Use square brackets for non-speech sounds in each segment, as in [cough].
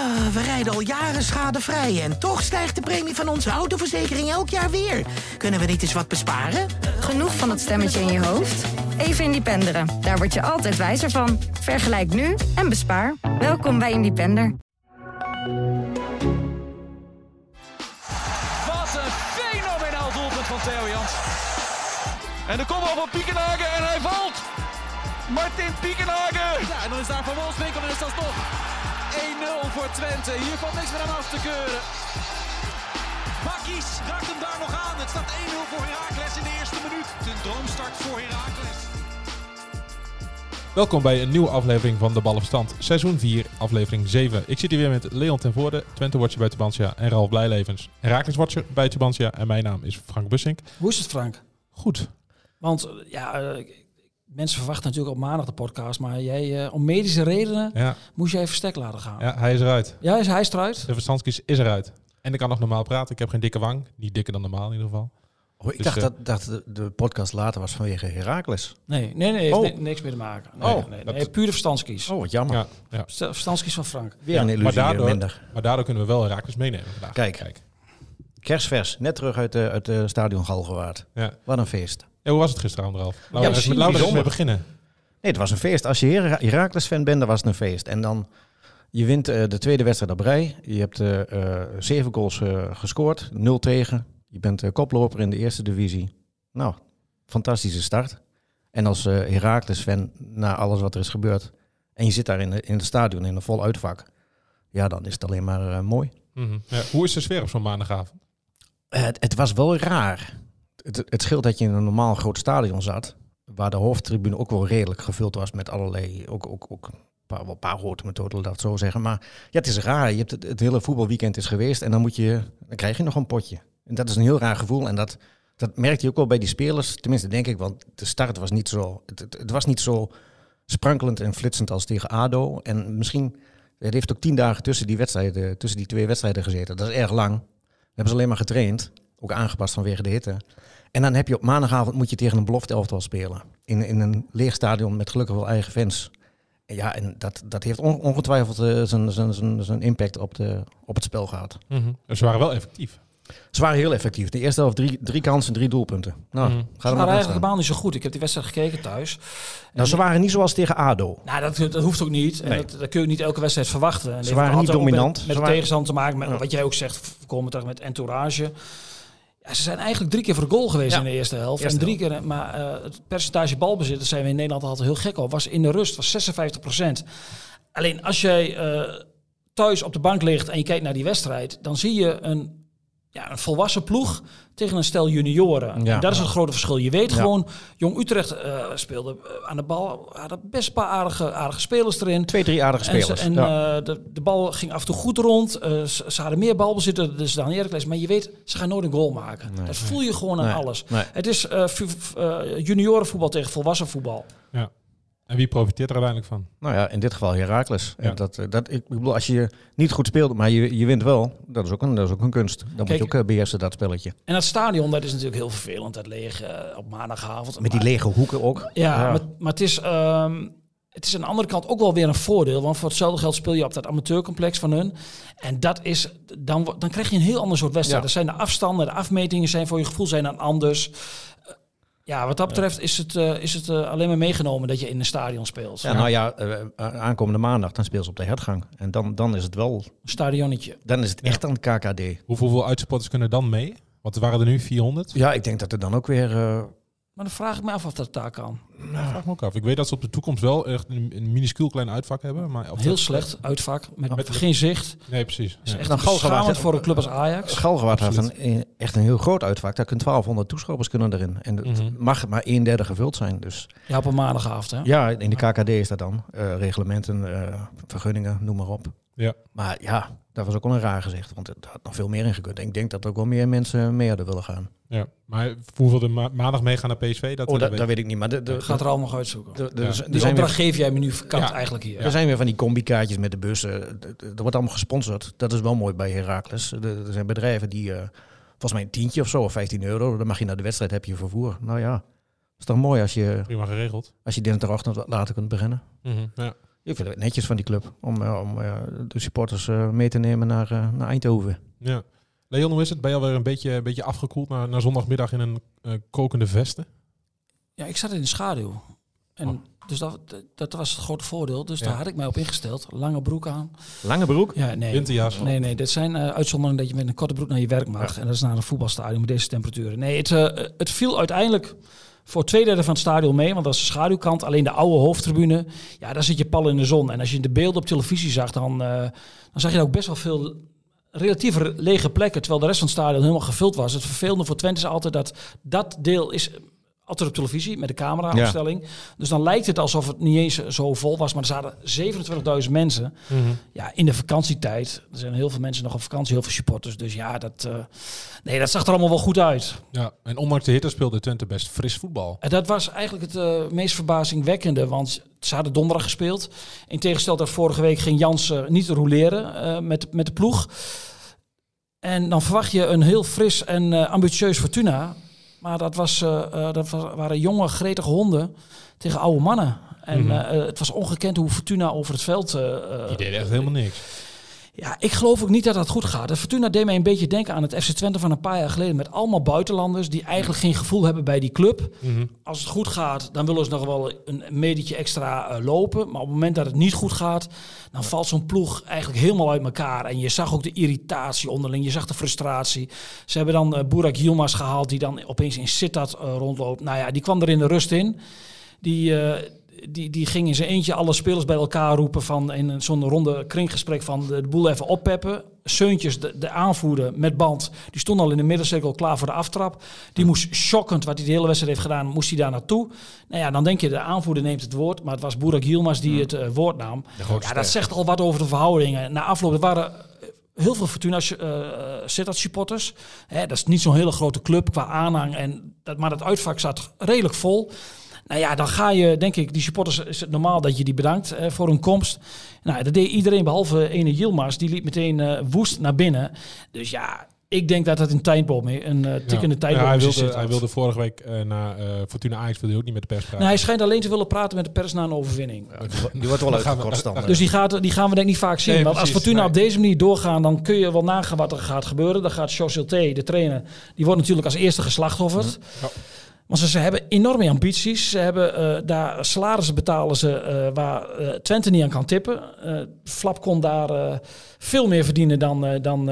Ah, we rijden al jaren schadevrij en toch stijgt de premie van onze autoverzekering elk jaar weer. Kunnen we niet eens wat besparen? Genoeg van dat stemmetje in je hoofd? Even Independeren. Daar word je altijd wijzer van. Vergelijk nu en bespaar. Welkom bij Independer. Wat een fenomenaal doelpunt van Theo Jans. En de kopbal van Piekenhagen en hij valt. Martin Piekenhagen. Ja, en dan is daar Van Wolfswinkel en is dat toch 1-0 voor Twente. Hier valt niks meer aan af te keuren. Bakkies raakt hem daar nog aan. Het staat 1-0 voor Heracles in de eerste minuut. De droomstart voor Heracles. Welkom bij een nieuwe aflevering van De Ballenverstand, seizoen 4, aflevering 7. Ik zit hier weer met Leon ten Voorde, Twente-watcher bij Tubantia en Ralf Blijlevens, Herakles-watcher bij Tubantia. En mijn naam is Frank Bussink. Hoe is het, Frank? Goed. Want eh, ja, eh, mensen verwachten natuurlijk op maandag de podcast, maar jij, eh, om medische redenen Ja, moest jij even stek laten gaan. ja hij is eruit. Ja, is hij is eruit? De verstandskies is eruit. En ik kan nog normaal praten. Ik heb geen dikke wang. Niet dikker dan normaal in ieder geval. Oh, ik Dus, dacht eh, dat, dat de, de podcast later was vanwege Herakles. Nee, nee, nee, heeft Oh. ni- niks mee te maken. Nee, Oh, nee, dat- nee, pure verstandskies. Oh, wat jammer. Ja, ja. St- Verstandskies van Frank. Weer Ja, een maar illusie daardoor- minder. Maar daardoor kunnen we wel Herakles meenemen vandaag. Kijk. Kerstvers, net terug uit de, uit de stadion Galgenwaard. Ja. Wat een feest. Ja, hoe was het gisteravond, Ralf? Laten we Ja, met mee beginnen. Nee, het was een feest. Als je Hera- Heracles-fan bent, dan was het een feest. En dan, je wint eh, de tweede wedstrijd op rij. Je hebt eh, eh, zeven goals gescoord, nul tegen. Je bent koploper in de eerste divisie. Nou, fantastische start. En als Heracles-fan, na alles wat er is gebeurd... en je zit daar in, de, in het stadion in een vol uitvak... ja, dan is het alleen maar mooi. Mhm. Ja, hoe is de sfeer op zo'n maandagavond? Het, het was wel raar. Het, het scheelt dat je in een normaal groot stadion zat, waar de hoofdtribune ook wel redelijk gevuld was met allerlei, ook, ook, ook een paar, wel paar ik het zo zeggen. Maar ja, het is raar. Je hebt het, hele voetbalweekend is geweest en dan, moet je, dan krijg je nog een potje. En dat is een heel raar gevoel en dat, dat merkte je ook wel bij die spelers. Tenminste, denk ik, want de start was niet zo, het was niet zo sprankelend en flitsend als tegen ADO. En misschien, het heeft ook tien dagen tussen die, wedstrijden, tussen die twee wedstrijden gezeten. Dat is erg lang. We hebben ze alleen maar getraind. Ook aangepast vanwege de hitte. En dan heb je op maandagavond moet je tegen een belofte elftal spelen. In, in een leeg stadion met gelukkig wel eigen fans. En ja, en dat, dat heeft on- ongetwijfeld eh, zijn, zijn, zijn, zijn impact op, de, op het spel gehad. Mhm. Ze waren wel effectief. Ze waren heel effectief. De eerste helft drie, drie kansen, drie doelpunten. Nou, Mhm. ga Ze waren eigenlijk helemaal niet zo goed. Ik heb die wedstrijd gekeken thuis. Nou, ze waren niet zoals tegen ADO. Nou, dat, dat hoeft ook niet. En Nee. dat, dat kun je niet elke wedstrijd verwachten. En dat heeft waren niet met- dominant. Met, Ze de waren- tegenstander te maken. Met, Ja. Wat jij ook zegt, komen terug met entourage. Ze zijn eigenlijk drie keer voor de goal geweest Ja. in de eerste helft. Eerste en drie keer, maar eh, het percentage balbezit, daar zijn we in Nederland altijd heel gek op, was in de rust was 56% Alleen als jij eh, thuis op de bank ligt en je kijkt naar die wedstrijd, dan zie je een, ja, een volwassen ploeg tegen een stel junioren. Ja. en dat is het grote verschil. Je weet Ja. gewoon, Jong Utrecht eh, speelde eh, aan de bal, hadden best een paar aardige, aardige spelers erin. Twee, drie aardige En, spelers. ze- en ja. eh, de, de bal ging af en toe goed rond. Eh, ze, ze hadden meer balbezit dus dan Heracles. Maar je weet, ze gaan nooit een goal maken. Nee. dat voel je gewoon aan Nee. alles. Nee. Het is eh, eh, juniorenvoetbal tegen volwassen voetbal. Ja. En wie profiteert er uiteindelijk van? Nou ja, in dit geval Heracles. Ja. En Dat, eh, dat, ik bedoel, als je niet goed speelt, maar je, je wint wel, dat is ook een, dat is ook een kunst. Dan moet je ook eh, beheersen, dat spelletje. En dat stadion, dat is natuurlijk heel vervelend. Dat leeg eh, op maandagavond. Met die lege hoeken ook. Ja, Maar, maar het is... ehm, het is aan de andere kant ook wel weer een voordeel. Want voor hetzelfde geld speel je op dat amateurcomplex van hun. En dat is, dan, dan krijg je een heel ander soort wedstrijd. Ja. Er zijn de afstanden, de afmetingen zijn voor je gevoel zijn dan anders. Ja, wat dat betreft is het, eh, is het eh, alleen maar meegenomen dat je in een stadion speelt. Ja, nou ja, eh, aankomende maandag dan speel ze op de hertgang. En dan, dan is het wel, Een stadionnetje. dan is het echt aan het KKD. Hoeveel, hoeveel uitsupporters kunnen dan mee? Want er waren er nu 400. Ja, ik denk dat er dan ook weer... Maar dan vraag ik me af of dat daar kan. Ik vraag me ook af. Ik weet dat ze op de toekomst wel echt een, een minuscuul klein uitvak hebben. Maar op Heel dat- slecht uitvak, met, Met- geen zicht. Nee, precies. Ja. Echt Dan Galgenwaard, beschamend hè? voor een club als Ajax. Galgenwaard heeft een, eh, echt een heel groot uitvak. Daar kunnen 1200 toeschouwers kunnen erin. En het Mhm. mag maar een derde gevuld zijn. Dus Ja, op een maandagavond. Hè? ja, in de KKD is dat dan. Eh, reglementen, eh, vergunningen, noem maar op. Ja. Maar ja, dat was ook wel een raar gezicht. Want er had nog veel meer in gekund. En ik denk dat ook wel meer mensen mee hadden willen gaan. Ja. Maar hoeveel er ma- maandag meegaan naar PSV? Dat, Oh, dat, weet dat weet ik niet. Maar de, de, Ik ga het er allemaal nog uitzoeken. de, de- Ja. er Die zijn opdracht weer, geef jij me nu verkant Ja. eigenlijk hier. er zijn weer van die combi-kaartjes met de bussen. Er- er wordt allemaal gesponsord. Dat is wel mooi bij Heracles. Er zijn bedrijven die, eh, volgens mij een tientje of zo, of 15 euro. Dan mag je naar de wedstrijd, heb je vervoer. Nou ja, is toch mooi als je, Prima geregeld. als je dinsdagochtend wat later kunt beginnen. Mhm, Ja. Ik vind het netjes van die club om, eh, om eh, de supporters eh, mee te nemen naar, naar Eindhoven. Ja. Leon, hoe is het? Ben je alweer een beetje, een beetje afgekoeld na, na zondagmiddag in een kokende vesten? Ja, ik zat in de schaduw. En Oh. Dus dat, dat was het grote voordeel. Dus Ja. daar had ik mij op ingesteld. Lange broek aan. Lange broek? Ja, nee. Winterjas. Nee, nee, dit zijn eh, uitzonderingen dat je met een korte broek naar je werk mag. En dat is naar een voetbalstadion met deze temperaturen. Nee, het, eh, het viel uiteindelijk voor twee derde van het stadion mee. Want dat is de schaduwkant. Alleen de oude hoofdtribune, ja, daar zit je pal in de zon. En als je de beelden op televisie zag, dan, eh, dan zag je ook best wel veel relatief lege plekken. Terwijl de rest van het stadion helemaal gevuld was. Het vervelende voor Twente is altijd dat dat deel is altijd op televisie met de camera-opstelling. Dus dan lijkt het alsof het niet eens zo vol was. Maar er zaten 27.000 mensen. Mhm. Ja, in de vakantietijd. Er zijn heel veel mensen nog op vakantie, heel veel supporters. Dus ja, dat, eh, nee, dat zag er allemaal wel goed uit. Ja, en ondanks de hitte speelde Twente best fris voetbal. En dat was eigenlijk het eh, meest verbazingwekkende. Want ze hadden donderdag gespeeld. In tegenstelling tot vorige week ging Jans eh, niet roleren eh, met, met de ploeg. En dan verwacht je een heel fris en ambitieus Fortuna. Maar dat, was, eh, eh, dat wa- waren jonge, gretige honden tegen oude mannen. En Mhm. eh, het was ongekend hoe Fortuna over het veld... Die deden echt helemaal niks. Ja, ik geloof ook niet dat dat goed gaat. De Fortuna deed mij een beetje denken aan het FC Twente van een paar jaar geleden. Met allemaal buitenlanders die eigenlijk geen gevoel hebben bij die club. Mhm. Als het goed gaat, dan willen ze nog wel een medietje extra eh, lopen. Maar op het moment dat het niet goed gaat, dan valt zo'n ploeg eigenlijk helemaal uit elkaar. En je zag ook de irritatie onderling, je zag de frustratie. Ze hebben dan eh Burak Yilmaz gehaald, die dan opeens in Sittard eh, rondloopt. Nou ja, die kwam er in de rust in. Die, die, die ging in zijn eentje alle spelers bij elkaar roepen van in zo'n ronde kringgesprek van de, de boel even oppeppen. Seuntjes, de, de aanvoerder met band, die stond al in de middencirkel klaar voor de aftrap. Die moest shockend, wat hij de hele wedstrijd heeft gedaan, moest hij daar naartoe. Nou ja, dan denk je de aanvoerder neemt het woord, maar het was Burak Yilmaz die het eh, woord nam. Ja, dat zegt al wat over de verhoudingen. Na afloop, er waren heel veel Fortuna uh, Sittard supporters. Hè, dat is niet zo'n hele grote club qua aanhang. En dat, maar dat uitvak zat redelijk vol. Nou ja, dan ga je, denk ik, die supporters is het normaal dat je die bedankt eh, voor hun komst. Nou, dat deed iedereen behalve ene Yilmaz. Die liep meteen eh, woest naar binnen. Dus ja, ik denk dat het een tijdboom is. Een uh, tikkende ja. tijdboom ja, hij, is. wilde, hij wilde vorige week uh, na uh, Fortuna Ajax wilde hij ook niet met de pers praten. Nou, hij schijnt alleen te willen praten met de pers na een overwinning. Ja, die, wordt wel uitgekort dan. [laughs] Dus die, gaat, die gaan we denk ik niet vaak zien. Nee, Want precies, als Fortuna nee. op deze manier doorgaan, dan kun je wel nagaan wat er gaat gebeuren. Dan gaat Choselte, de trainer, die wordt natuurlijk als eerste geslachtofferd. Ja. Want ze, ze, hebben enorme ambities. Ze hebben uh, daar salarissen betalen ze uh, waar uh, Twente niet aan kan tippen. Flap kon daar veel meer verdienen dan, dan,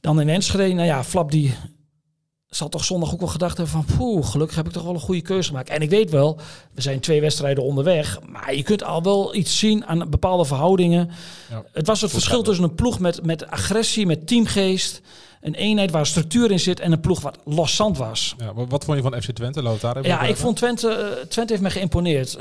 dan in Enschede. Nou ja, Flap die zal toch zondag ook wel gedacht hebben van... poeh, gelukkig heb ik toch wel een goede keuze gemaakt. En ik weet wel, we zijn twee wedstrijden onderweg... maar je kunt al wel iets zien aan bepaalde verhoudingen. Ja, het was het verschil tussen een ploeg met, met agressie, met teamgeest... een eenheid waar structuur in zit en een ploeg wat loszand was. Ja, wat vond je van FC Twente? Ja, ik vond Twente... Uh, Twente heeft me geïmponeerd.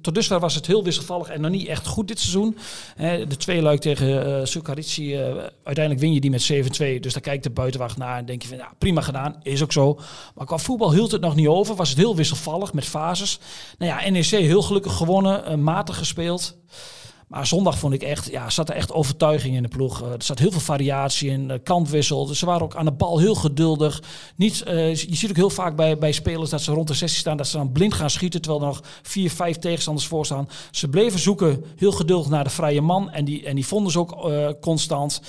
Tot dusver was het heel wisselvallig en nog niet echt goed dit seizoen. He, de twee luik tegen uh, Sukarici, uh, uiteindelijk win je die met 7-2. Dus daar kijkt de buitenwacht naar en denk je van... Ja, prima gedaan, is ook zo. Maar qua voetbal hield het nog niet over. Was het heel wisselvallig met fases. Nou ja, NEC heel gelukkig gewonnen, matig gespeeld. Maar zondag vond ik echt, ja, zat er echt overtuiging in de ploeg. Uh, er zat heel veel variatie in, uh, kantwissel. Dus ze waren ook aan de bal heel geduldig. Niet, uh, je ziet ook heel vaak bij, bij spelers dat ze rond de 16 staan, dat ze dan blind gaan schieten, terwijl er nog vier, vijf tegenstanders voor staan. Ze bleven zoeken, heel geduldig naar de vrije man. En die, en die vonden ze ook constant.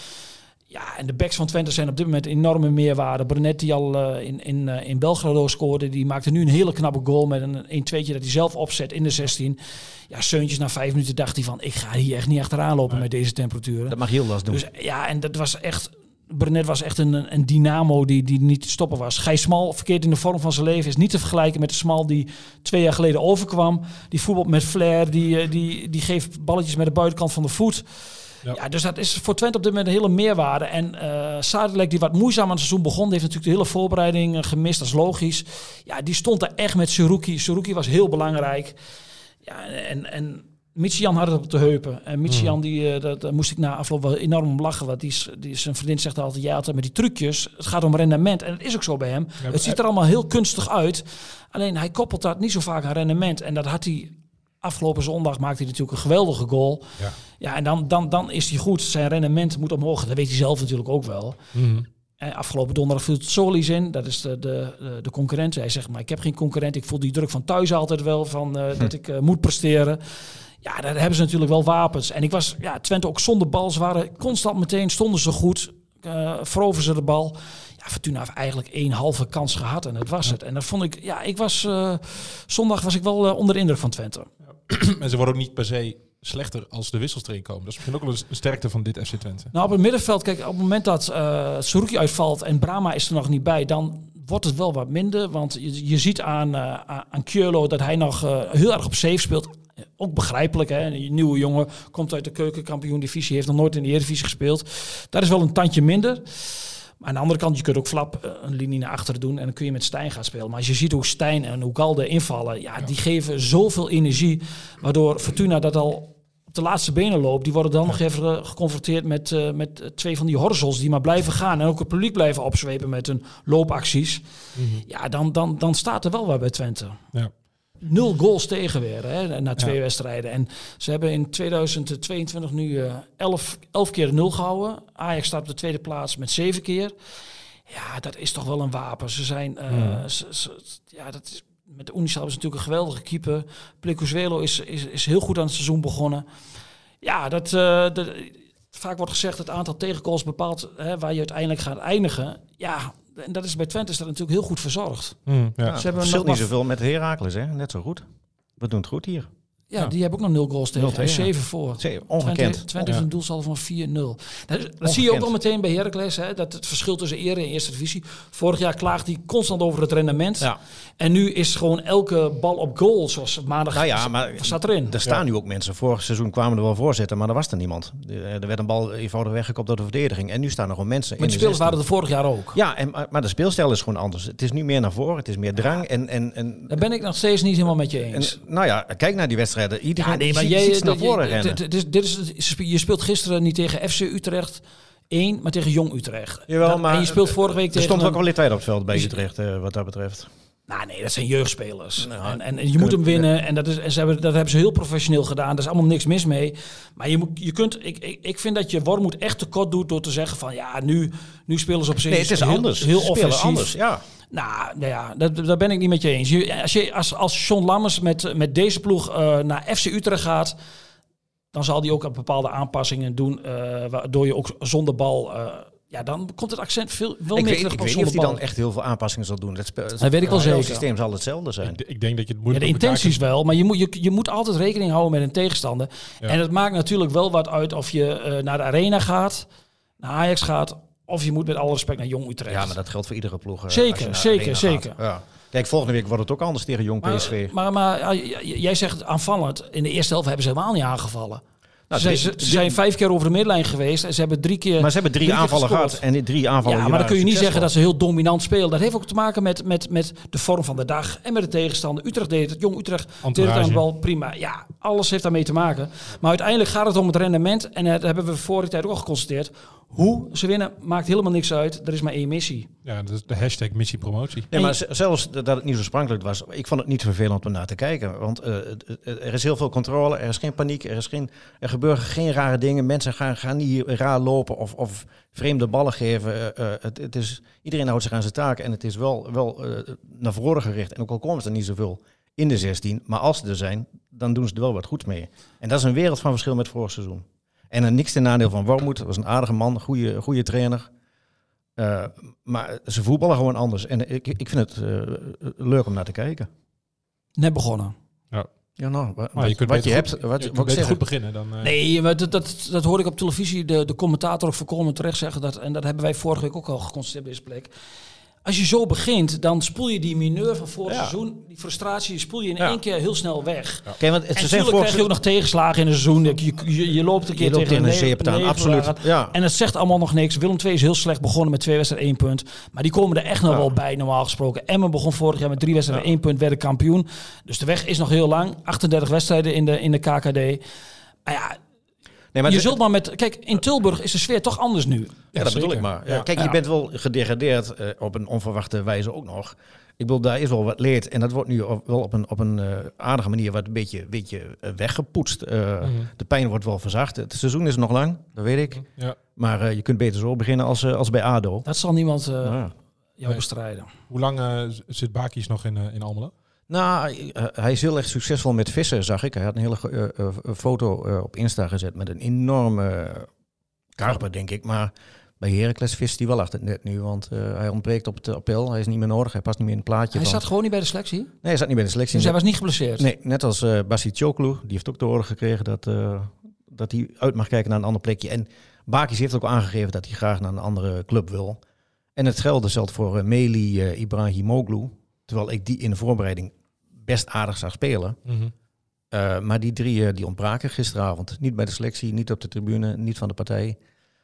Ja, en de backs van Twente zijn op dit moment enorme meerwaarde. Brunet die al uh, in, in, uh, in Belgrado scoorde, die maakte nu een hele knappe goal met een 1-2'tje dat hij zelf opzet in de 16. Ja, Seuntjes na vijf minuten dacht hij van, ik ga hier echt niet achteraan lopen nee. met deze temperaturen. Dat mag heel last doen. Dus ja, en dat was echt... Brunet was echt een, een dynamo die, die niet te stoppen was. Gijs Smal, verkeerd in de vorm van zijn leven, is niet te vergelijken met de Smal die twee jaar geleden overkwam. Die voetbal met flair, die, die, die geeft balletjes met de buitenkant van de voet. Ja. ja. dus dat is voor Twente op dit moment een hele meerwaarde. En uh, Sadilek, die wat moeizaam aan het seizoen begon, heeft natuurlijk de hele voorbereiding uh, gemist, dat is logisch. Ja, die stond daar echt met Suruki. Suruki was heel belangrijk. Ja, en, en Michian had het op de heupen. En Michian, mm. die, uh, dat, daar moest ik na afloop wel enorm om lachen. Want die, die, zijn vriendin zegt altijd, ja, altijd met die trucjes. Het gaat om rendement. En dat is ook zo bij hem. Ja, het ziet er allemaal heel kunstig uit. Alleen hij koppelt dat niet zo vaak aan rendement. En dat had hij afgelopen zondag maakte hij natuurlijk een geweldige goal. Ja, ja en dan, dan, dan is hij goed. Zijn rendement moet omhoog. Dat weet hij zelf natuurlijk ook wel. Mm. En afgelopen donderdag viel het Solis in. Dat is de, de, de concurrent. Hij zegt, maar ik heb geen concurrent. Ik voel die druk van thuis altijd wel. Van, uh, hm. Dat ik uh, moet presteren. Ja, daar hebben ze natuurlijk wel wapens. En ik was, ja, Twente ook zonder bal. Ze waren constant meteen, stonden ze goed. Uh, veroveren ze de bal. Ja, Fortuna heeft eigenlijk één halve kans gehad en dat was het. En dat vond ik, ja, ik was, zondag was ik wel onder de indruk van Twente. [clears throat] en ze worden ook niet per se slechter als de wissels erin komen. Dat is misschien ook wel een sterkte van dit FC Twente. Nou, op het middenveld, kijk, op het moment dat uh, Saruki uitvalt en Brama is er nog niet bij, dan wordt het wel wat minder. Want je, je ziet aan, uh, aan dat hij nog uh, heel erg op safe speelt. Ook begrijpelijk, hè? Een nieuwe jongen komt uit de keukenkampioen-divisie, heeft nog nooit in de Eredivisie gespeeld. Daar is wel een tandje minder. Maar aan de andere kant, je kunt ook Flap een linie naar achteren doen en dan kun je met Stijn gaan spelen. Maar als je ziet hoe Stijn en hoe Galde invallen, ja, ja. die geven zoveel energie. Waardoor Fortuna dat al op de laatste benen loopt. Die worden dan nog even geconfronteerd met, uh, met twee van die horzels die maar blijven gaan. En ook het publiek blijven opzwepen met hun loopacties. Mm -hmm. Ja, dan, dan, dan staat er wel wat bij Twente. Ja. Nul goals tegen weer hè, na twee ja. wedstrijden. En ze hebben in 2022 nu uh, elf, elf keer nul gehouden. Ajax staat op de tweede plaats met zeven keer. Ja, dat is toch wel een wapen. Ze zijn, uh, Ja. ze- ze- ja, dat is, met de Unisal is natuurlijk een geweldige keeper. Plecuzuelo is, is, is heel goed aan het seizoen begonnen. Ja, dat, eh, dat- vaak wordt gezegd het aantal tegengoals bepaalt hè, waar je uiteindelijk gaat eindigen. Ja, en dat is bij Twente is dat natuurlijk heel goed verzorgd. Mm, ja. Ja, Ze hebben het verschilt nog niet zoveel met Heracles, hè? Net zo goed. We doen het goed hier. Ja, Ja. die hebben ook nog nul goals tegen. 0-2, en ja. zeven voor. Zee- Ongekend. Twente, Ja. een doelsaldo van 4-0. Dat, dat zie je ook wel Ongekend. meteen bij Heracles. Hè, dat het verschil tussen Ere en Eerste Divisie. Vorig jaar klaagt hij constant over het rendement. Ja. En nu is gewoon elke bal op goal, zoals maandag Nou ja, maar staat erin. Er staan nu ook mensen. Vorig seizoen kwamen er wel voorzetten, maar er was er niemand. Er er werd een bal eenvoudig weggekopt door de verdediging. En nu staan er gewoon mensen Maar in de spelers 16. waren er vorig jaar ook. Ja, en, maar de speelstijl is gewoon anders. Het is nu meer naar voren, het is meer drang. En, en, en, Daar ben ik nog steeds niet helemaal met je en, eens. nou ja, kijk naar die Iedereen Ja, nee, maar jij, naar je- voren rennen. dit- dit- dit is, je speelt gisteren niet tegen FC Utrecht 1, maar tegen Jong Utrecht. Jawel, maar en je speelt vorige week Er stond ook een- kwaliteit op het veld bij Utrecht, eh, wat dat betreft. Nou nee, dat zijn jeugdspelers. Nou, en, en, en je moet hem winnen. En dat, is, en ze hebben, dat hebben ze heel professioneel gedaan. Daar is allemaal niks mis mee. Maar je, moet, je kunt, ik, ik, ik vind dat je Wormoed echt tekort doet door te zeggen van ja, nu, nu spelen ze op zich Nee, het is heel, anders. heel offensief. anders, ja. Nou, nou ja, dat, daar ben ik niet met je eens. Je, als, je, als, als John Lammers met, met deze ploeg eh, naar FC Utrecht gaat, dan zal hij ook bepaalde aanpassingen doen, eh, waardoor je ook zonder bal. eh, ja, dan komt het accent veel wel Ik meer weet, terug ik weet niet of hij dan echt heel veel aanpassingen zal doen. Het, spel, het weet ik wel zeker. systeem zal hetzelfde zijn. Ik, ik denk dat je het Ja, moeilijk de elkaar intenties wel, maar je moet, je, je moet altijd rekening houden met een tegenstander. Ja. En het maakt natuurlijk wel wat uit of je eh, naar de arena gaat, naar Ajax gaat, of je moet met alle respect naar Jong Utrecht. Ja, maar dat geldt voor iedere ploeg. eh, Zeker, zeker, zeker. Ja. Kijk, volgende week wordt het ook anders tegen Jong PSV. Maar, maar, maar j- jij zegt aanvallend. In de eerste helft hebben ze helemaal niet aangevallen. Nou, ze, ze, ze zijn vijf keer over de middenlijn geweest en ze hebben drie keer. Maar ze hebben drie, aanvallen gehad en die drie aanvallen Ja, maar dan kun je niet zeggen dat ze heel dominant spelen. Dat heeft ook te maken met, met, met de vorm van de dag en met de tegenstander. Utrecht deed het, Jong Utrecht deed het aan de bal prima. Ja, alles heeft daarmee te maken. Maar uiteindelijk gaat het om het rendement. En dat hebben we vorige tijd ook al geconstateerd. Hoe ze winnen maakt helemaal niks uit. Er is maar één missie. Ja, dat is de hashtag missie promotie. Nee, maar zelfs dat het niet zo sprankelijk was, ik vond het niet vervelend om naar te kijken. Want eh, er is heel veel controle, er is geen paniek, er, is geen, er gebeuren geen rare dingen. Mensen gaan, gaan niet hier raar lopen of, of vreemde ballen geven. Eh, eh, het, het is, iedereen houdt zich aan zijn taken en het is wel, wel eh, naar voren gericht. En ook al komen ze er niet zoveel in de 16, maar als ze er zijn, dan doen ze er wel wat goeds mee. En dat is een wereld van verschil met vorig seizoen. En dan niks ten nadeel van Wormoed, was een aardige man, goede, goede trainer. Eh, maar ze voetballen gewoon anders. En ik, ik vind het eh, leuk om naar te kijken. Net begonnen. Ja, nou, wa- Maar je kunt wat je hebt, wat, je wat kunt ik beter zeg, goed beginnen dan... eh, Nee, maar dat, dat, dat hoorde ik op televisie de, de commentator ook voorkomen terecht zeggen. Dat, en dat hebben wij vorige week ook al geconstateerd bij deze plek. Als je zo begint, dan spoel je die mineur van vorig Ja. seizoen, die frustratie, spoel je in Ja. één keer heel snel weg. Kijk, want het, En natuurlijk voor krijg je ook nog tegenslagen in een seizoen. Je, je, je loopt een keer je loopt tegen in een zeep aan, absoluut. Ja. En het zegt allemaal nog niks. Willem II is heel slecht begonnen met twee wedstrijden één punt. Maar die komen er echt nog Ja. wel bij, normaal gesproken. Emmen begon vorig jaar met drie wedstrijden één punt, werden kampioen. Dus de weg is nog heel lang. 38 wedstrijden in de, in de KKD. Maar ja, nee, maar je zult maar met... Kijk, in Tilburg is de sfeer toch anders nu. Ja, dat bedoel ik maar. Ja. Kijk, Ja. je bent wel gedegradeerd eh, op een onverwachte wijze ook nog. Ik bedoel, daar is wel wat leed. En dat wordt nu op- wel op een, op een eh, aardige manier wat een beetje, beetje eh, weggepoetst. Eh, Mhm. De pijn wordt wel verzacht. Het seizoen is nog lang, dat weet ik. Ja. Maar eh, je kunt beter zo beginnen als, als bij ADO. Dat zal niemand ja. jou Nee. bestrijden. Hoe lang zit Bakis nog in, in Almelo? Nou, eh, hij is heel erg succesvol met vissen, zag ik. Hij had een hele eh, eh, foto op Insta gezet met een enorme karper, denk ik. Maar bij Heracles vist hij wel achter het net nu, want hij ontbreekt op het appel. Hij is niet meer nodig, hij past niet meer in het plaatje. Hij van- zat gewoon niet bij de selectie. Nee, hij zat niet bij de selectie. Dus hij was niet geblesseerd. Nee, net als Bassi Choklu. Die heeft ook te horen gekregen dat, dat hij uit mag kijken naar een ander plekje. En Bakis heeft ook aangegeven dat hij graag naar een andere club wil. En hetzelfde geldt voor Meli Ibrahimoglu. Terwijl ik die in de voorbereiding best aardig zag spelen. Mhm. Eh, maar die drie die ontbraken gisteravond. Niet bij de selectie, niet op de tribune, niet van de partij.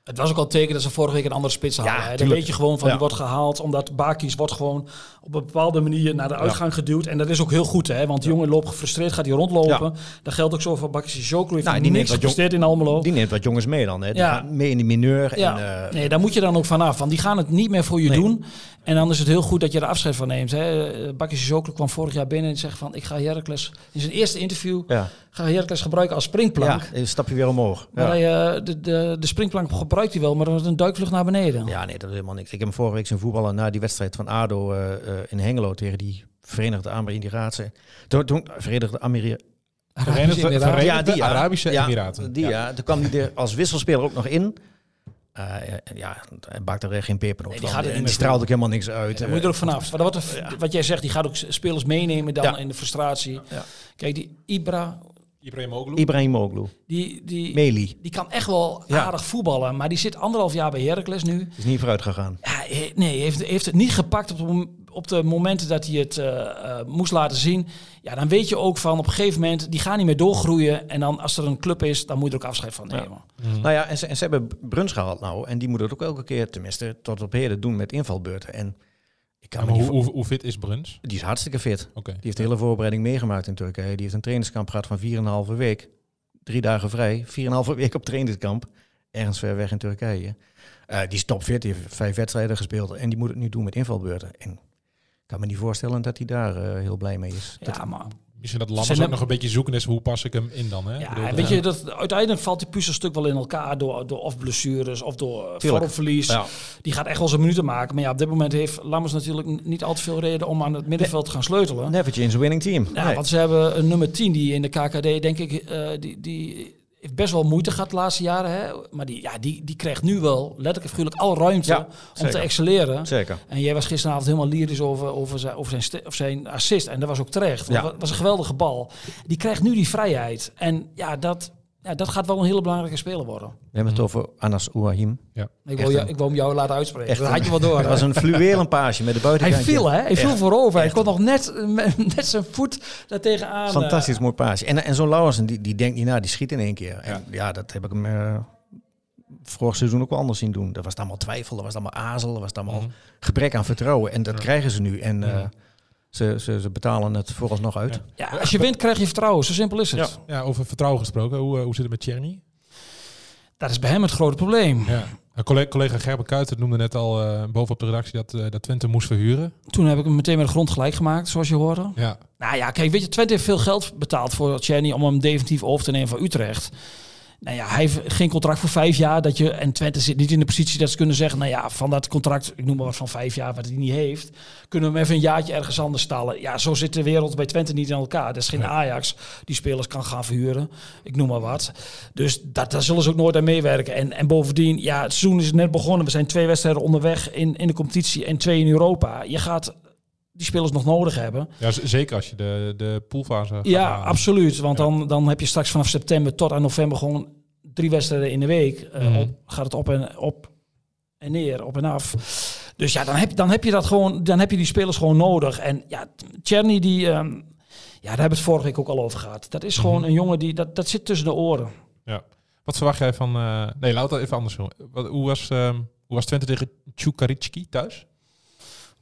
Het was ook al teken dat ze vorige week een andere spits hadden. hè. Dan weet je gewoon van Ja. die wordt gehaald. Omdat Bakis wordt gewoon op een bepaalde manier naar de uitgang geduwd. En dat is ook heel goed. Hè? Want die jongen loopt gefrustreerd, gaat hij rondlopen. Dat geldt ook zo voor Bakis Jokro. Heeft Nou, die niks gepresteerd in Almelo. Die neemt wat jongens mee dan. Hè. Die Ja. gaan mee in die mineur. Ja, En, eh, nee, daar moet je dan ook vanaf. Want die gaan het niet meer voor je Nee. doen. En dan is het heel goed dat je er afscheid van neemt. Hè. Bakis Jokro kwam vorig jaar binnen en zegt van... ik ga Heracles in zijn eerste interview... ja. ga Heracles gebruiken als springplank. ja, een stapje weer omhoog. Maar Ja. hij, eh, de, de, de springplank gebruikt hij wel, maar dan is het een duikvlucht naar beneden. Ja, nee, dat is helemaal niks. Ik heb hem vorige week zijn voetballen na die wedstrijd van ADO eh, eh, in Hengelo tegen die Verenigde Emiraten. Toen, toen Verenigde Emiraten. Verenigde, Emiraten. Verenigde ja. Arabische Ja, Emiraten. Die, ja. Toen kwam hij er als wisselspeler ook nog in. Eh, ja, ja, hij bakte er geen peper op Nee, die gaat en die straalde ook helemaal niks uit. Moet je er ook vanaf. Maar dat een- Wat jij zegt, die gaat ook spelers meenemen dan Ja. in de frustratie. Ja. Kijk, die Ibra, Ibrahimoglu. Ibrahimoglu. die, die, Meli. die kan echt wel Ja. aardig voetballen. Maar die zit anderhalf jaar bij Heracles nu. Is niet vooruit gegaan. Ja, nee, heeft, heeft het niet gepakt op de, op de momenten dat hij het eh, eh, moest laten zien. Ja, dan weet je ook van op een gegeven moment, die gaan niet meer doorgroeien. En dan als er een club is, dan moet je er ook afscheid van nemen. Nou ja, en ze, en ze hebben Bruns gehaald nou. En die moet het ook elke keer, tenminste tot op heden, doen met invalbeurten. En ik kan Ja, hoe, hoe, hoe fit is Bruns? Die is hartstikke fit. Die heeft de hele voorbereiding meegemaakt in Turkije. Die heeft een trainingskamp gehad van 4,5 week. Drie dagen vrij. 4,5 week op trainingskamp. Ergens ver weg in Turkije. Eh, die is topfit. Die heeft vijf wedstrijden gespeeld. En die moet het nu doen met invalbeurten. En ik kan me niet voorstellen dat hij daar eh, heel blij mee is. Dat- Ja, maar Misschien dat Zijn Lammers ook nog een beetje zoeken is hoe pas ik hem in dan. Hè? Ja, bedoel, weet je, dat, uiteindelijk valt die puzzelstuk wel in elkaar door, door of blessures of door eh, Tuurlijk. vormverlies. Ja. Die gaat echt wel zijn minuten maken. Maar ja, op dit moment heeft Lammers natuurlijk niet al te veel reden om aan het middenveld te gaan sleutelen. Never change a winning team. Ja, Nee. want ze hebben een nummer 10 die in de KKD, denk ik, eh, die, die heeft best wel moeite gehad de laatste jaren. Hè? Maar die, ja, die, die krijgt nu wel letterlijk en figuurlijk alle ruimte Ja, om zeker. te excelleren. Zeker. En jij was gisteravond helemaal lyrisch over, over, zijn, over zijn, of zijn assist. En dat was ook terecht. Ja. Dat was een geweldige bal. Die krijgt nu die vrijheid. En ja, dat, ja, dat gaat wel een hele belangrijke speler worden. We hebben het over Anas Ouahim. Ik Echt wil, jou, een- ik wil hem jou laten uitspreken. Echt dat had je wel door. [laughs] Het was een fluwelen paasje met de Hij buitenkantje. viel, hè? Hij viel Echt. voorover. Hij kon nog net, met- [laughs] net zijn voet daar tegenaan. Fantastisch mooi paasje. En, en zo'n Lauwersen, die, die denkt niet na, die schiet in één keer. En ja, dat heb ik hem eh, vorig seizoen ook wel anders zien doen. Dat was allemaal twijfel, dat was allemaal azel, dat was allemaal Mhm. gebrek aan vertrouwen. En dat krijgen ze nu. En eh, Mhm. Ze, ze, ze betalen het vooralsnog uit. Ja. Ja, als je wint krijg je vertrouwen. Zo simpel is het. Ja, over vertrouwen gesproken. Hoe, eh, hoe zit het met Tjerny? Dat is bij hem het grote probleem. Ja. Een collega, collega Gerben Kuiter noemde net al eh, bovenop de redactie dat, eh, dat Twente moest verhuren. Toen heb ik hem meteen met de grond gelijk gemaakt, zoals je hoorde. Ja. Nou ja, kijk, weet je, Twente heeft veel geld betaald voor Tjerni om hem definitief over te nemen van Utrecht. Nou ja, hij heeft geen contract voor vijf jaar. Dat je, en Twente zit niet in de positie dat ze kunnen zeggen... nou ja, van dat contract, ik noem maar wat van vijf jaar... wat hij niet heeft, kunnen we hem even een jaartje ergens anders stallen. Ja, zo zit de wereld bij Twente niet in elkaar. Dat is geen Ajax die spelers kan gaan verhuren. Ik noem maar wat. Dus dat, daar zullen ze ook nooit aan meewerken. En, en bovendien, ja, het seizoen is net begonnen. We zijn twee wedstrijden onderweg in, in de competitie en twee in Europa. Je gaat die spelers nog nodig hebben. ja, zeker als je de, de poolfase Ja, absoluut. Want Ja. dan, dan heb je straks vanaf september tot aan november gewoon drie wedstrijden in de week. Mhm. op, gaat het op en, op en neer, op en af. Dus ja, dan heb, dan heb je dat gewoon, dan heb je die spelers gewoon nodig. En ja, Tjerny die, ehm, ja, daar hebben we het vorige week ook al over gehad. Dat is gewoon Mhm. een jongen die, dat, dat zit tussen de oren. Wat verwacht jij van... eh, nee, laat het even anders doen. Hoe, was, ehm, hoe was Twente tegen Tjukaritski thuis?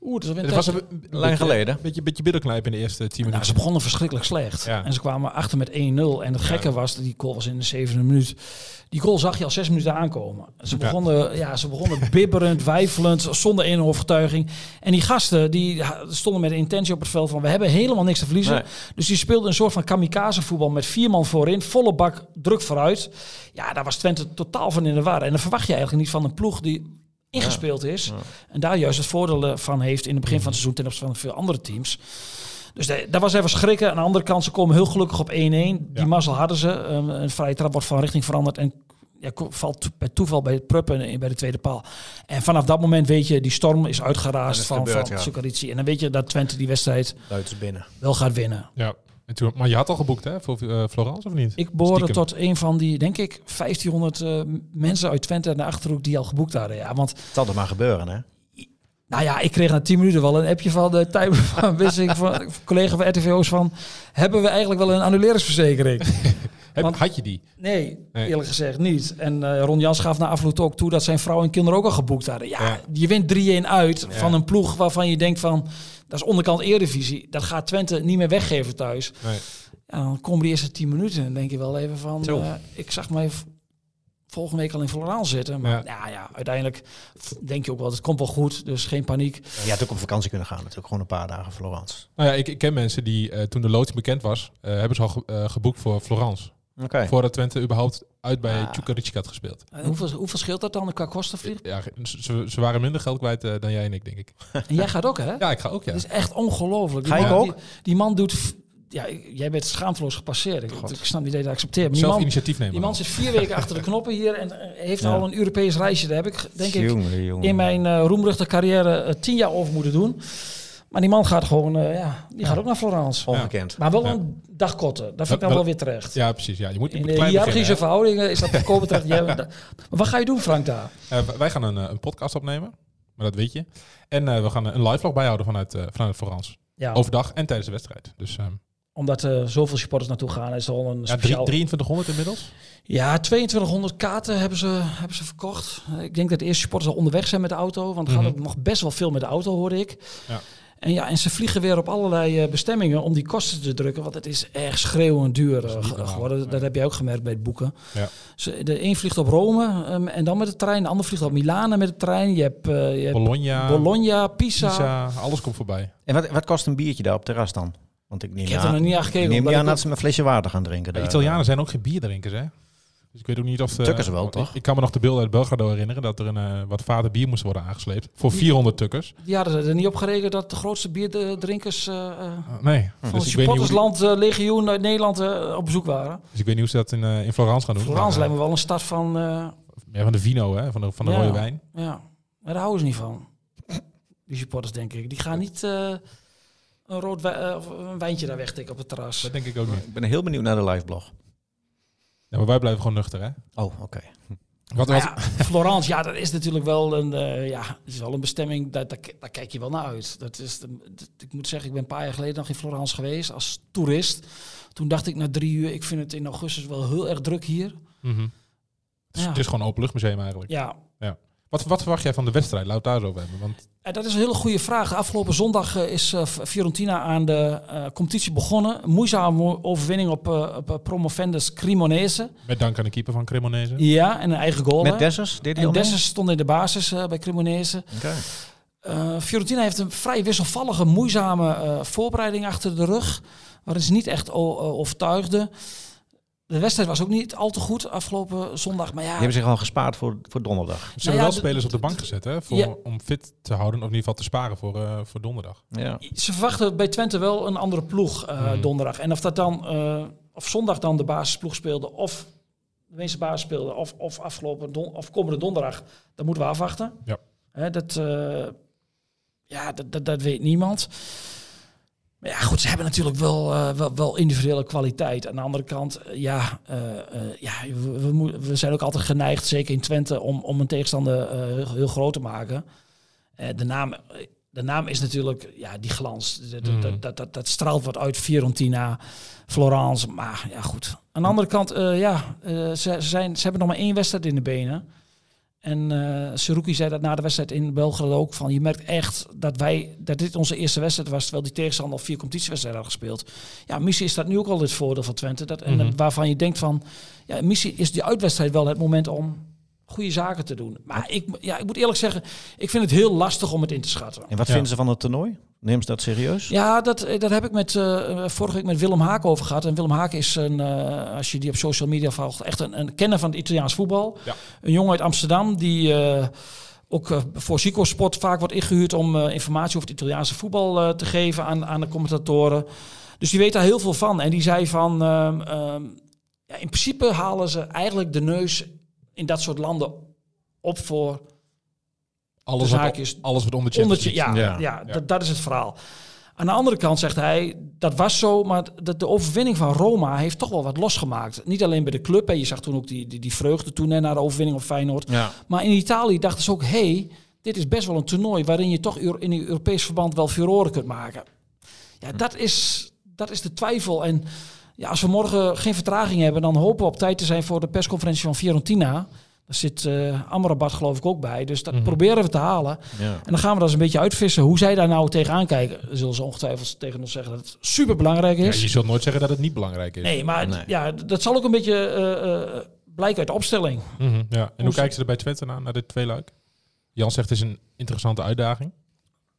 Oeh, dat is Het was een, Lang beetje- geleden. Een beetje, beetje biddelknijp in de eerste tien Nou, minuten. ze begonnen verschrikkelijk slecht. Ja. En ze kwamen achter met 1-0. En het Ja. gekke was, die goal was in de zevende minuut. Die goal zag je al zes minuten aankomen. Ze begonnen, ja. ze begonnen [laughs] bibberend, wijfelend, zonder enige overtuiging. En die gasten die stonden met de intentie op het veld van... we hebben helemaal niks te verliezen. Nee. Dus die speelden een soort van kamikaze voetbal met vier man voorin. Volle bak, druk vooruit. Ja, daar was Twente totaal van in de war. En dan verwacht je eigenlijk niet van een ploeg die ingespeeld is. En daar juist het voordeel eh, van heeft in het begin van het seizoen ten opzichte van veel andere teams. Dus dat was even schrikken. Aan de andere kant, ze komen heel gelukkig op 1-1. Die mazzel hadden ze. Um, een vrije trap wordt van richting veranderd. En ja, valt bij toeval bij Pruppen en bij de tweede paal. En vanaf dat moment weet je, die storm is uitgeraasd het van, gebeurt, van ja. En dan weet je dat Twente die wedstrijd binnen. wel gaat winnen. Ja. En toen, maar je had al geboekt hè, voor eh, Florence of niet? Ik behoorde tot een van die, denk ik, 1500 eh, mensen uit Twente en de Achterhoek die al geboekt hadden. Ja, want Het zal er maar gebeuren, hè? Nou ja, ik kreeg na 10 minuten wel een appje van de Tijmen [laughs] van Wissing, van een collega van RTVO's van, hebben we eigenlijk wel een annuleringsverzekering? [laughs] Want- had je die? Nee, Nee. eerlijk gezegd niet. En eh, Ron Jans gaf na afloop ook toe dat zijn vrouw en kinderen ook al geboekt hadden. Ja, Ja. je wint 3-1 uit Ja. van een ploeg waarvan je denkt van, dat is onderkant Eredivisie. Dat gaat Twente niet meer weggeven thuis. Nee. Ja, dan komen die eerste 10 minuten en dan denk je wel even van, eh, ik zag mij volgende week al in Florence zitten. Maar Ja. ja, ja, uiteindelijk denk je ook wel, het komt wel goed, dus geen paniek. Je had ook op vakantie kunnen gaan natuurlijk. Gewoon een paar dagen Florence. Nou ja, ik, ik ken mensen die eh, toen de loting bekend was, eh, hebben ze al ge- geboekt voor Florence. Oké. Voordat Twente überhaupt uit bij Ah. Čukarička had gespeeld. En hoeveel, hoeveel scheelt dat dan qua kostenvlieg? Ja, ze, ze waren minder geld kwijt eh, dan jij en ik, denk ik. En jij gaat ook, hè? Ja, ik ga ook, ja. Dat is echt ongelooflijk. Die Ga ik man- ook? Die, die man doet... Ja, jij bent schaamteloos gepasseerd. Ik, ik snap niet dat je dat accepteert. Maar die Zelf man, initiatief nemen. die man zit vier weken achter de [laughs] knoppen hier en eh, heeft Ja. al een Europees reisje. Daar heb ik, denk ik, Jongen, in mijn eh roemruchte carrière eh, tien jaar over moeten doen. Maar die man gaat gewoon, eh, ja, die gaat ook naar Florence. Ongekend. Maar wel Ja. een dag korter. Dat vind ik dan Wel- wel weer terecht. Ja, precies. Ja. Je moet, je In moet de klein hiërarchische verhoudingen is dat [laughs] voorkomen terecht. Jij- Maar wat ga je doen, Frank, daar? Eh, wij gaan een, eh, een podcast opnemen, maar dat weet je. En eh, we gaan een live vlog bijhouden vanuit, eh vanuit Florence. Ja, Overdag en tijdens de wedstrijd. Dus ehm, omdat er zoveel supporters naartoe gaan, is er al een ja, drie- speciaal... 2300 inmiddels. Ja, 2200 kaarten hebben ze, hebben ze verkocht. Ik denk dat de eerste supporters al onderweg zijn met de auto. Want er gaat Mhm. ook nog best wel veel met de auto, hoorde ik. Ja. En ja, en ze vliegen weer op allerlei eh, bestemmingen om die kosten te drukken. Want het is echt schreeuwend duur eh, normaal, geworden. nee. Dat heb je ook gemerkt bij het boeken. Ja. Ze, de een vliegt op Rome ehm, en dan met de trein. De ander vliegt op Milaan met de trein. Je hebt, eh, je hebt Bologna, Bologna, Pisa. Pisa, alles komt voorbij. En wat, wat kost een biertje daar op terras dan? Want ik neem Ik heb aan- er nog niet aan gekeken, Ik neem niet aan dat ze een flesje water gaan drinken. De daar. Italianen zijn ook geen bierdrinkers, hè? Dus ik weet ook niet of... eh, Tukkers wel, want toch? Ik, ik kan me nog de beelden uit Belgrado herinneren dat er een eh, wat vader bier moest worden aangesleept. Voor 400 tukkers. Die hadden ze er niet op gerekend dat de grootste bierdrinkers eh eh, Uh, nee, van dus die- supportersland eh, legioen uit Nederland eh, op bezoek waren. dus ik weet niet hoe ze dat in, eh, in Florence gaan doen. Florence lijkt me wel een stad van... eh, eh, ja, van de vino, hè? Van de, van de Ja. rode wijn. ja, maar daar houden ze niet van. Die supporters, denk ik. Die gaan niet eh, een rood wij- eh, een wijntje daar wegtikken op het terras. Dat denk ik ook niet. Ik ben heel benieuwd naar de liveblog. Ja, maar wij blijven gewoon nuchter, hè? Oh, oké. Wat, wat, ja, Florence, ja, dat is natuurlijk wel een, eh, ja, het is wel een bestemming, daar, daar, daar kijk je wel naar uit. Dat is de, dat- ik moet zeggen, ik ben een paar jaar geleden nog in Florence geweest als toerist. Toen dacht ik na drie uur, ik vind het in augustus wel heel erg druk hier. Mhm. het, is, Ja. het is gewoon een openluchtmuseum eigenlijk. Ja, Wat, wat verwacht jij van de wedstrijd? Het daar zo over hebben. Want Eh, Dat is een hele goede vraag. Afgelopen zondag eh, is eh, Fiorentina aan de eh, competitie begonnen. Een moeizame overwinning op, eh, op promovendus Cremonese. met dank aan de keeper van Cremonese. Ja, en een eigen goal. Met. Dessers? Deed hij En? Dessers stond in de basis eh, bij Cremonese. Oké. Eh, Fiorentina heeft een vrij wisselvallige, moeizame eh, voorbereiding achter de rug. Waarin ze niet echt o- overtuigden. De wedstrijd was ook niet al te goed afgelopen zondag. Maar ja, Die hebben zich al gespaard voor, voor donderdag. Ze Nou hebben ja, wel spelers op de bank gezet, hè? Voor, Ja. Om fit te houden, of in ieder geval te sparen voor, eh, voor donderdag. Ja. ze verwachten bij Twente wel een andere ploeg eh, Mhm. donderdag. En of dat dan, eh, of zondag dan de basisploeg speelde, of de meeste basis speelde, of, of afgelopen don of komende donderdag, dat moeten we afwachten. Ja. Hè, dat, eh, ja, dat, dat, dat weet niemand. Maar ja, goed, ze hebben natuurlijk wel, eh, wel, wel individuele kwaliteit. Aan de andere kant, eh, ja, eh, ja we, we, zijn ook altijd geneigd, zeker in Twente, om, om een tegenstander heel, groot te maken. De, naam, de naam is natuurlijk, ja, die glans. Dat, dat- Mhm. dat, dat, dat, straalt wat uit, Fiorentina, Florence. Maar ja, goed. Aan de andere kant, ja, ze, ze zijn, ze hebben nog maar één wedstrijd in de benen. En eh Seruki zei dat na de wedstrijd in Belgrado ook van je merkt echt dat wij dat dit onze eerste wedstrijd was terwijl die tegenstander al vier competitiewedstrijden had gespeeld. Ja, missie is dat nu ook al het voordeel van Twente dat en Mhm. waarvan je denkt van ja, missie is die uitwedstrijd wel het moment om goede zaken te doen. Maar ik, ja, ik moet eerlijk zeggen, ik vind het heel lastig om het in te schatten. En wat Ja. vinden ze van het toernooi? Neem ze dat serieus? Ja, dat, eh, dat heb ik met, eh, vorige week met Willem Haak over gehad. En Willem Haak is, een, eh, als je die op social media volgt, echt een, een kenner van het Italiaans voetbal. Ja. Een jongen uit Amsterdam die eh, ook voor Zico Sport vaak wordt ingehuurd om eh, informatie over het Italiaanse voetbal eh, te geven aan, aan de commentatoren. Dus die weet daar heel veel van. En die zei van, ehm, ehm, ja, in principe halen ze eigenlijk de neus in dat soort landen op voor Alles, de wat, zaak is alles wat onder Champions League ja, Ja. ja, Ja. Dat, dat is het verhaal. Aan de andere kant zegt hij, dat was zo, maar de, de overwinning van Roma heeft toch wel wat losgemaakt. Niet alleen bij de club, hè. je zag toen ook die, die, die vreugde toen hè, na de overwinning op Feyenoord. Ja. Maar in Italië dachten ze ook, hey, dit is best wel een toernooi waarin je toch in een Europees verband wel furoren kunt maken. Ja, dat is, dat is de twijfel. En ja, als we morgen geen vertraging hebben, dan hopen we op tijd te zijn voor de persconferentie van Fiorentina. Daar zit eh Amrabat geloof ik ook bij. Dus dat Mhm. proberen we te halen. Ja. En dan gaan we dat eens een beetje uitvissen. Hoe zij daar nou tegenaan kijken. Zullen ze ongetwijfeld tegen ons zeggen dat het super belangrijk Ja, is. je zult nooit zeggen dat het niet belangrijk is. nee, maar Nee. ja, dat zal ook een beetje eh, eh, blijken uit de opstelling. Mhm, ja. En hoe Hoe- kijken ze er bij Twente naar, naar dit tweeluik? Jan zegt het is een interessante uitdaging.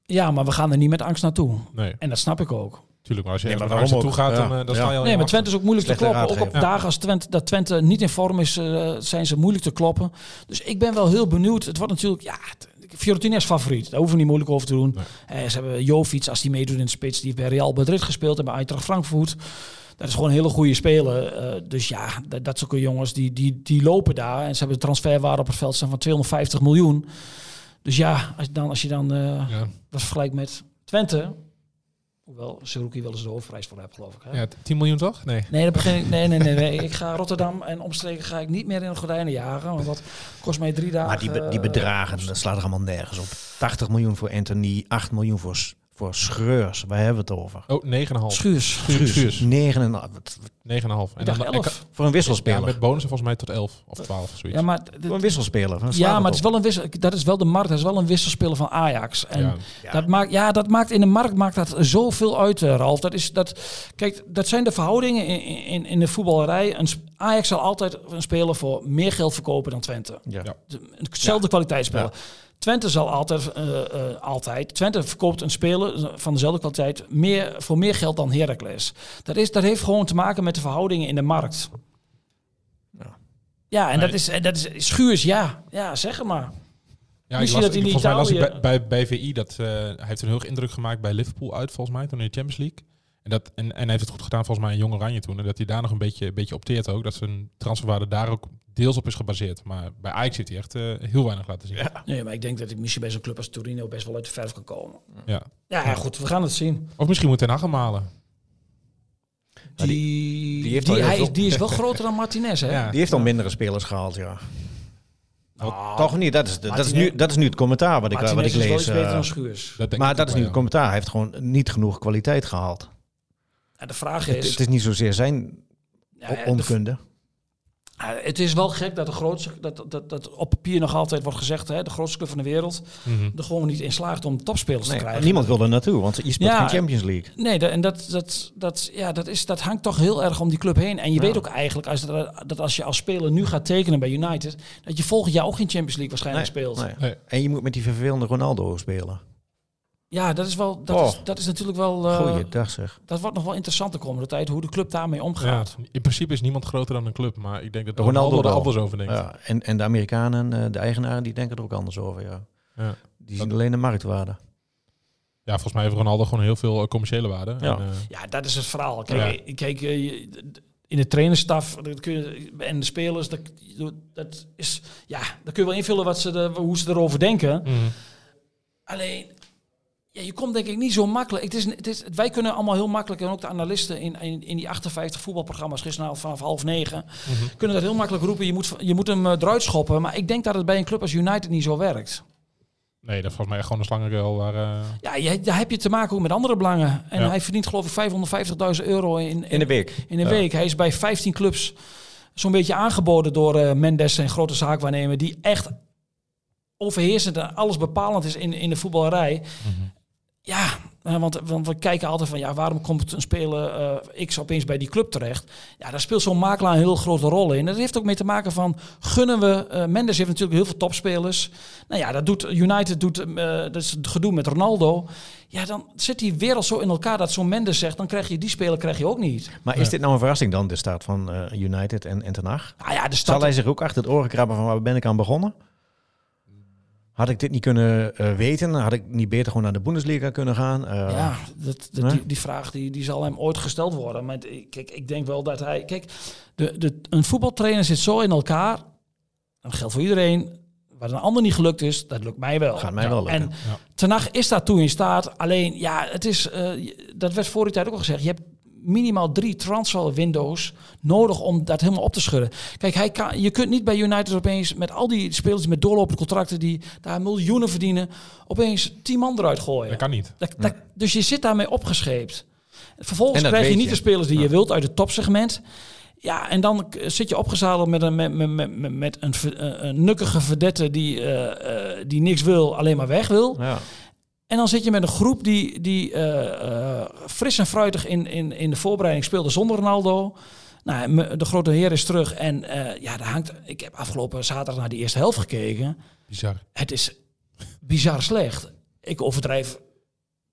Ja, maar we gaan er niet met angst naartoe. Nee, En dat snap ik ook. Tuurlijk. Maar als je Nee, maar waarom gaat, dan, Ja. eh, dan Ja. sta je al Nee, maar Twente is ook moeilijk te kloppen. Ook op dagen als Twente, dat Twente niet in vorm is, eh, zijn ze moeilijk te kloppen. Dus ik ben wel heel benieuwd. Het wordt natuurlijk, ja, Fiorentina is favoriet. Daar hoeven we niet moeilijk over te doen. Eh, ze hebben Jovic, als die meedoet in de spits, die heeft bij Real Madrid gespeeld en bij Eintracht Frankfurt. Dat is gewoon een hele goede speler. Eh, dus ja, dat, dat zulke jongens, die, die, die lopen daar. En ze hebben een transferwaarde op het veld staan van 250 miljoen. Dus ja, als je dan, als je dan eh, Ja. dat vergelijkt met Twente... Hoewel Seruki wel eens de hoofdprijs voor heeft, geloof ik. Hè? Ja, 10 miljoen toch? Nee. Nee, dat begin ik, nee, nee, nee, nee. [laughs] Ik ga Rotterdam en omstreken ga ik niet meer in de gordijnen jagen. Want dat kost mij drie dagen. Maar die, be- die eh, bedragen, dat slaat er allemaal nergens op. 80 miljoen voor Anthony, 8 miljoen voor, S- voor Schreurs. Waar hebben we het over? Oh, 9,5. Schuurs. Schuurs. Schuurs. 9,5. Wat- 9,5. En dan- en elf. kan- Voor een Ja, wisselspeler. met bonussen volgens mij tot 11 of 12, zoiets. Ja, maar, Voor een wisselspeler. ja, maar het is wel een wissel, dat is wel de markt. Dat is wel een wisselspeler van Ajax. En Ja. Dat, maakt, ja, dat maakt in de markt maakt dat zoveel uit, eh, Ralf. Dat is, dat, kijk, dat zijn de verhoudingen in, in, in de voetballerij. Een, Ajax zal altijd een speler voor meer geld verkopen dan Twente. Ja. Ja. De- Hetzelfde kwaliteitsspeler. Twente zal altijd, eh, eh, altijd. Twente verkoopt een speler van dezelfde kwaliteit meer, voor meer geld dan Heracles. Dat, is, dat heeft gewoon te maken met de verhoudingen in de markt. Ja. Ja, en Nee. dat is, en dat is schuurs, ja. Ja, zeg maar. Ja, Misschien dat in volgens mij las ik bij, bij, bij VI dat eh, hij heeft een heel indruk gemaakt bij Liverpool uit, volgens mij, toen in de Champions League. En, dat, en, en hij heeft het goed gedaan volgens mij in Jong Oranje toen. En dat hij daar nog een beetje, een beetje opteert ook. Dat zijn transferwaarde daar ook deels op is gebaseerd. Maar bij Ajax heeft hij echt eh, heel weinig laten zien. Ja. Nee, maar ik denk dat ik misschien bij zo'n club als Torino best wel uit de verf kan komen. Ja. Ja, ja, goed, we gaan het zien. Of misschien moet hij Hag hem halen. Die, die die, heeft heel hij, is- die is wel groter dan Martinez, hè? Ja. Die heeft al mindere spelers gehaald, ja. Nou, Toch niet? Dat is, de- dat, is nu, dat is nu het commentaar wat ik, wat Martinez ik is wel lees. iets beter eh, dan Schuurs. Dat denk maar dat is nu het commentaar. Hij heeft gewoon niet genoeg kwaliteit gehaald. En de vraag is... het is niet zozeer zijn ja, ja, de- ja, het is wel gek dat de grootste... Dat, dat, dat op papier nog altijd wordt gezegd... Hè, de grootste club van de wereld... Mhm. er gewoon niet in slaagt om topspelers Nee, te krijgen. niemand wil er naartoe, want je speelt Ja. geen Champions League. Nee, dat, en dat, dat, dat, ja, dat, is, dat hangt toch heel erg om die club heen. En je Ja. weet ook eigenlijk als dat, als je als speler nu gaat tekenen bij United... dat je volgend jaar ook geen Champions League waarschijnlijk speelt. Nee. Nee. En je moet met die vervelende Ronaldo spelen. Ja, dat is, wel, dat, Oh. is, dat is natuurlijk wel... eh, Goeiedag zeg. dat wordt nog wel interessant de komende tijd... hoe de club daarmee Ja, omgaat. in principe is niemand groter dan een club. Maar ik denk dat Ronaldo Ronaldo, er anders over denkt. Ja, en, en de Amerikanen, eh, de eigenaren, die denken er ook anders over. Ja. Ja. Die zien alleen de marktwaarde. Ja, volgens mij heeft Ronaldo gewoon heel veel eh, commerciële waarde. Ja. En, eh, Ja, dat is het verhaal. Kijk, kijk in de trainerstaf dat kun je, en de spelers, dat, dat is, ja, dan kun je wel invullen wat ze de, hoe ze erover denken. mhm. Alleen, ja, je komt denk ik niet zo makkelijk. Het is, het is, wij kunnen allemaal heel makkelijk, en ook de analisten in, in, in die 58 voetbalprogramma's gisteravond vanaf half negen, Mhm. kunnen dat heel makkelijk roepen. Je moet, je moet hem eh, eruit schoppen. Maar ik denk dat het bij een club als United niet zo werkt. Nee, dat is volgens mij gewoon een slangenkuil waar... eh, Ja, je, daar heb je te maken ook met andere belangen. En Ja. hij verdient geloof ik 550.000 euro in, In de week. in een Ja. week. Hij is bij 15 clubs zo'n beetje aangeboden door eh, Mendes en grote zaakwaarnemer die echt overheersend en alles bepalend is in, in de voetballerij. Ja, eh, want, want we kijken altijd van ja, waarom komt een speler eh, X opeens bij die club terecht? Ja, daar speelt zo'n makelaar een heel grote rol in. Dat heeft ook mee te maken van gunnen we. eh, Mendes heeft natuurlijk heel veel topspelers. Nou ja, dat doet United doet eh, dat is het gedoe met Ronaldo. Ja, dan zit die wereld zo in elkaar dat zo'n Mendes zegt, dan krijg je die speler krijg je ook niet. Maar is dit nou een verrassing dan, de staat van eh, United en, en Ten Hag? Nou ja, de Zal stad hij zich ook achter het oren krabben van waar ben ik aan begonnen? Had ik dit niet kunnen eh, weten? Had ik niet beter gewoon naar de Bundesliga kunnen gaan? Eh, Ja, dat, die, die vraag die, die zal hem ooit gesteld worden. Maar ik- kijk, ik denk wel dat hij... Kijk, de, de, een voetbaltrainer zit zo in elkaar. Dat geldt voor iedereen. Wat een ander niet gelukt is, dat lukt mij wel. Gaat mij wel lukken. En Ten Hag is daar toe in staat. Alleen, ja, het is... eh, dat werd voor die tijd ook al gezegd. Je hebt minimaal drie transfer windows nodig om dat helemaal op te schudden. Kijk, hij kan, je kunt niet bij United opeens met al die spelers met doorlopende contracten die daar miljoenen verdienen, opeens tien man eruit gooien. Dat kan niet. Dat- dat- dus je zit daarmee opgescheept. Vervolgens krijg je niet je. de spelers die je wilt uit het topsegment. Ja, en dan zit je opgezadeld met een, met, met, met, een, een, een nukkige verdette die, eh, eh, die niks wil, alleen maar weg wil. ja. En dan zit je met een groep die, die eh, eh, fris en fruitig in, in, in de voorbereiding speelde zonder Ronaldo. Nou, de grote heer is terug. En eh, ja, daar hangt. Ik heb afgelopen zaterdag naar die eerste helft gekeken. Bizar. Het is bizar slecht. Ik overdrijf,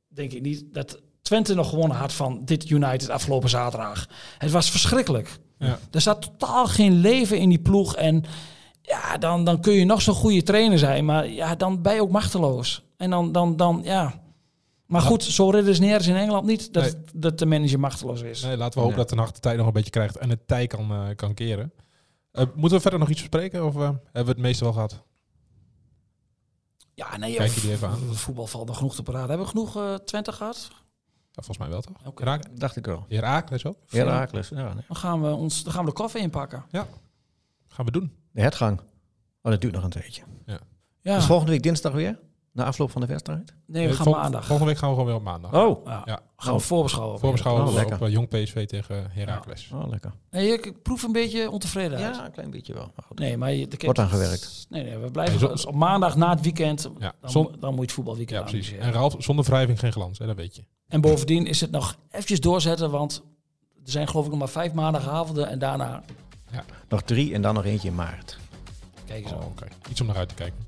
denk ik niet, dat Twente nog gewonnen had van dit United afgelopen zaterdag. Het was verschrikkelijk. Ja. Er zat totaal geen leven in die ploeg. En ja, dan, dan kun je nog zo'n goede trainer zijn. Maar ja, dan ben je ook machteloos. En dan, dan, dan ja. Maar goed, zo redeneren ze in Engeland niet dat, Nee. dat de manager machteloos is. Nee, laten we hopen Nee. dat de nacht de tijd nog een beetje krijgt en het tij kan, eh, kan keren. Eh, moeten we verder nog iets bespreken of eh, hebben we het meeste wel gehad? Ja, nee, Kijk je die even aan? Het voetbal valt nog genoeg te praten. Hebben we genoeg eh Twente gehad? Ja, volgens mij wel toch? Oké. Herak- Dacht ik wel. Herakles ook? Herakles, ja. nee. Dan gaan we ons, dan gaan we de koffie inpakken. Gaan we doen. De hertgang. Oh, dat duurt nog een tijdje. Ja, Dus volgende week dinsdag weer? Na afloop van de wedstrijd? nee, we gaan vol- maandag. Volgende week gaan we gewoon weer op maandag. Oh. Ja. Ja. Gaan we voorbeschouwen. Voorbeschouwen Oh, op, lekker. op, eh, Jong PSV tegen Heracles. Oh, lekker. Nee, ik proef een beetje ontevredenheid. Ja, een klein beetje wel. Maar goed. Nee, maar je, Wordt aan gewerkt. Nee, nee, we blijven Nee, zo- dus op maandag na het weekend. Ja, Dan, dan moet je het voetbalweekend ja precies. analyseren. En Ralf, zonder wrijving geen glans, hè, dat weet je. En bovendien is het nog eventjes doorzetten, want er zijn geloof ik nog maar vijf maandagavonden en daarna Nog drie en dan nog eentje in maart. kijken ze. Oh, oké. Iets om naar uit te kijken.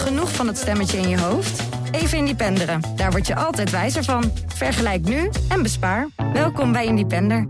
Genoeg van het stemmetje in je hoofd? Even Independeren. Daar word je altijd wijzer van. Vergelijk nu en bespaar. Welkom bij Independer.